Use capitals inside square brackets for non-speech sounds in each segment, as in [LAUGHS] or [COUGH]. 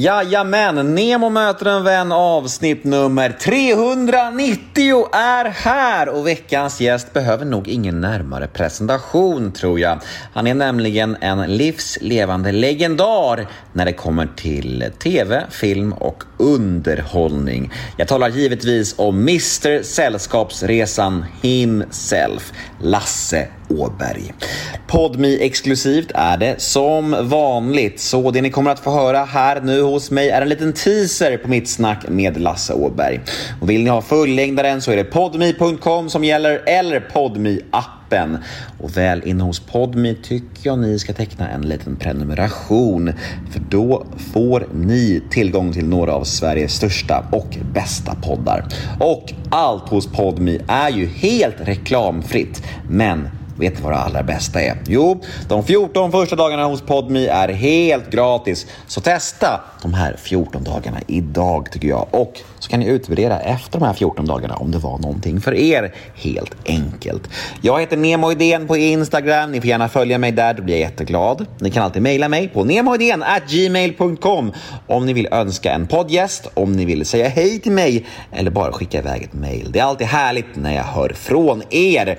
Jajamän, Nemo möter en vän avsnitt nummer 390 är här och veckans gäst behöver nog ingen närmare presentation tror jag. Han är nämligen en livslevande legendar när det kommer till TV, film och underhållning. Jag talar givetvis om Mr Sällskapsresan himself, Lasse Åberg. Podmi exklusivt är det som vanligt, så det ni kommer att få höra här nu hos mig är en liten teaser på mitt snack med Lasse Åberg. Och vill ni ha fullängdaren så är det podmi.com som gäller eller podmi appen. Och väl inne hos Podmi tycker jag ni ska teckna en liten prenumeration för då får ni tillgång till några av Sveriges största och bästa poddar. Och allt hos Podmi är ju helt reklamfritt, men Vet du vad det allra bästa är? Jo, de 14 första dagarna hos Podmi är helt gratis. Så testa de här 14 dagarna idag tycker jag. Och så kan ni utvärdera efter de här 14 dagarna om det var någonting för er. Helt enkelt. Jag heter Nemo Idén på Instagram. Ni får gärna följa mig där, då blir jag jätteglad. Ni kan alltid mejla mig på gmail.com om ni vill önska en poddgäst, om ni vill säga hej till mig eller bara skicka iväg ett mejl. Det är alltid härligt när jag hör från er.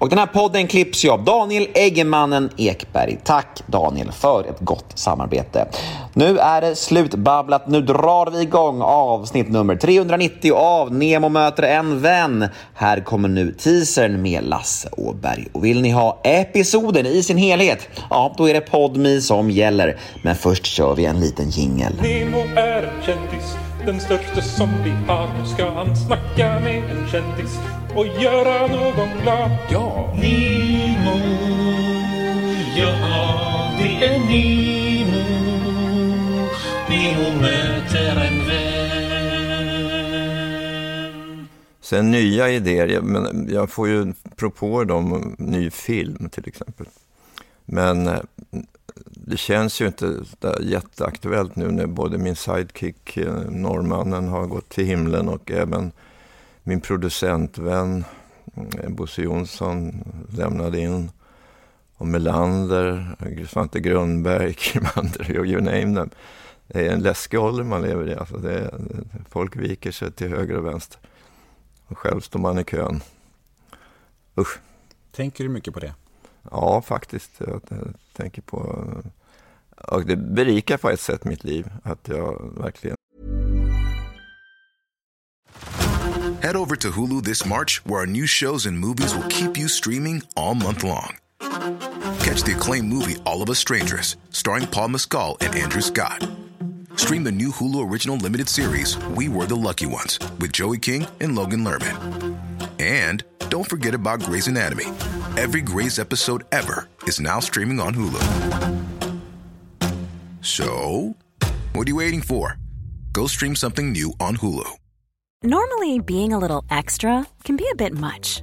Och den här podden klipps ju av Daniel Eggemannen Ekberg. Tack Daniel för ett gott samarbete. Nu är det slutbabblat. Nu drar vi igång avsnitt nummer 390 av Nemo möter en vän. Här kommer nu teasern med Lasse Åberg. Och vill ni ha episoden i sin helhet? Ja, då är det Podmi som gäller. Men först kör vi en liten jingel. Nemo är en kändis, den största som vi har. Nu ska han snacka med en kändis och göra någon glad. Ja! Nemo, ja det är Nemo. Nemo möter en vän. Sen nya idéer, jag, men jag får ju propåer om ny film till exempel. Men eh, det känns ju inte jätteaktuellt nu när både min sidekick, eh, norrmannen, har gått till himlen och även min producentvän eh, Bosse Jonsson lämnade in. Och Melander, Svante Grundberg, [LAUGHS] Krimander, you name them. Det är en läskig ålder man lever i. Alltså det folk viker sig till höger och vänster. Och själv står man i kön. Usch. Tänker du mycket på det? Ja, faktiskt. Jag tänker på... Och det berikar på ett sätt mitt liv. Att jag verkligen Head over to Hulu this March, where our new shows and movies will keep you streaming all month long. Catch the acclaimed movie All of Us Strangers, starring Paul Mescal and Andrew Scott. Stream the new Hulu original limited series We Were the Lucky Ones with Joey King and Logan Lerman. And don't forget about Grey's Anatomy. Every Grey's episode ever is now streaming on Hulu. So, what are you waiting for? Go stream something new on Hulu. Normally, being a little extra can be a bit much,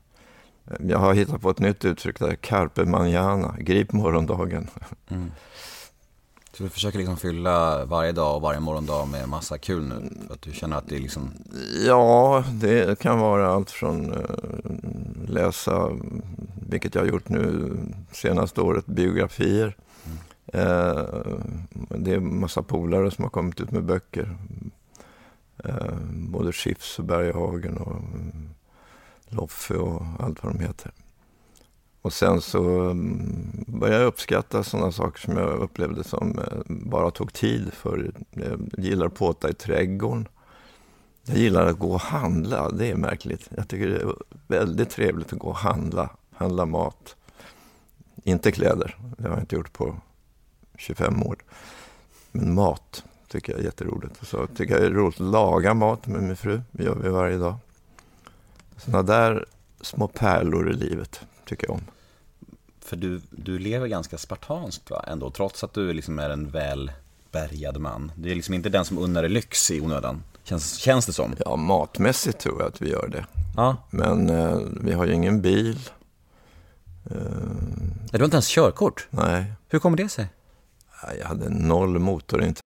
Jag har hittat på ett nytt uttryck där, carpe manana, grip morgondagen. Så du försöker liksom fylla varje dag och varje morgondag med massa kul nu? För att du känner att det är liksom... Ja, det kan vara allt från eh, läsa, vilket jag har gjort nu senaste året, biografier. Eh, det är massa polare som har kommit ut med böcker. Eh, både Schiffs och Berghagen och mm, Loffe och allt vad de heter. Och sen så mm, började jag uppskatta sådana saker som jag upplevde som eh, bara tog tid för. Eh, jag gillar att påta i trädgården. Jag gillar att gå och handla, det är märkligt. Jag tycker det är väldigt trevligt att gå och handla, handla mat. Inte kläder, det har jag inte gjort på 25 år. Men mat tycker jag är jätteroligt. Så tycker jag det är roligt att laga mat med min fru, det gör vi varje dag. Sådana där små pärlor i livet tycker jag om. För du, du lever ganska spartanskt va? ändå, trots att du liksom är en välbärgad man. Du är liksom inte den som unnar dig lyx i onödan. Känns, känns det som? Ja, matmässigt tror jag att vi gör det. Ja. Men eh, vi har ju ingen bil. Eh, Du har inte ens körkort? nej, Hur kommer det sig? jag hade noll motorintresset.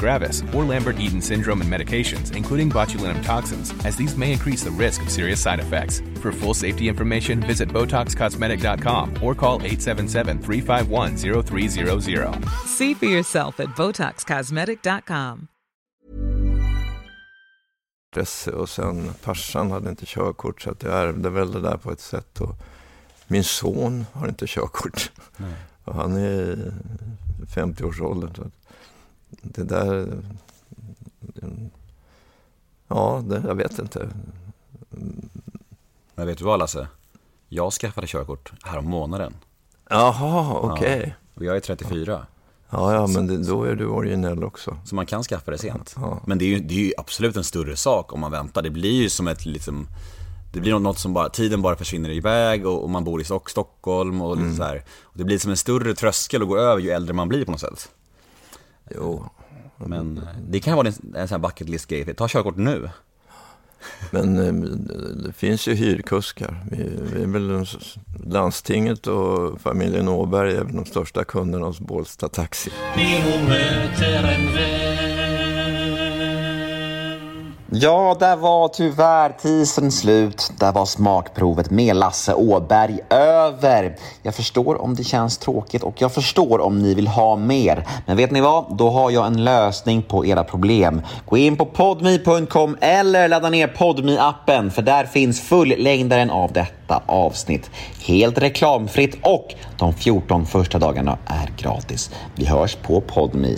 gravis, or Lambert-Eaton syndrome and medications, including botulinum toxins, as these may increase the risk of serious side effects. For full safety information, visit BotoxCosmetic.com or call 877-351-0300. See for yourself at BotoxCosmetic.com. intresse och sen farsan hade inte körkort så att jag ärvde väl det där på ett sätt. Och min son har inte körkort och han är i 50-årsåldern. Det där, ja, det, jag vet inte. Men vet du vad Lasse? Jag skaffade körkort härom månaden. Jaha, okej. Och jag är 34. Ja, ja, men det, då är du originell också. Så man kan skaffa det sent. Ja. Men det är, ju, det är ju absolut en större sak om man väntar. Det blir ju som ett liksom, det blir något som bara, tiden bara försvinner iväg och, och man bor i Stock, Stockholm och lite så här. Och det blir som en större tröskel att gå över ju äldre man blir på något sätt. Jo, Men eh, det kan vara en, en sån här bucket list grej. Ta körkort nu. [GASPS] men eh, det finns ju hyrkuskar. Vi, vi är väl landstinget och familjen Åberg är väl de största kunderna hos Bålsta Taxi. Ja, där var tyvärr teasern slut. Där var smakprovet med Lasse Åberg över. Jag förstår om det känns tråkigt och jag förstår om ni vill ha mer. Men vet ni vad? Då har jag en lösning på era problem. Gå in på podme.com eller ladda ner podmi appen för där finns fullängdaren av detta avsnitt. Helt reklamfritt och de 14 första dagarna är gratis. Vi hörs på podme.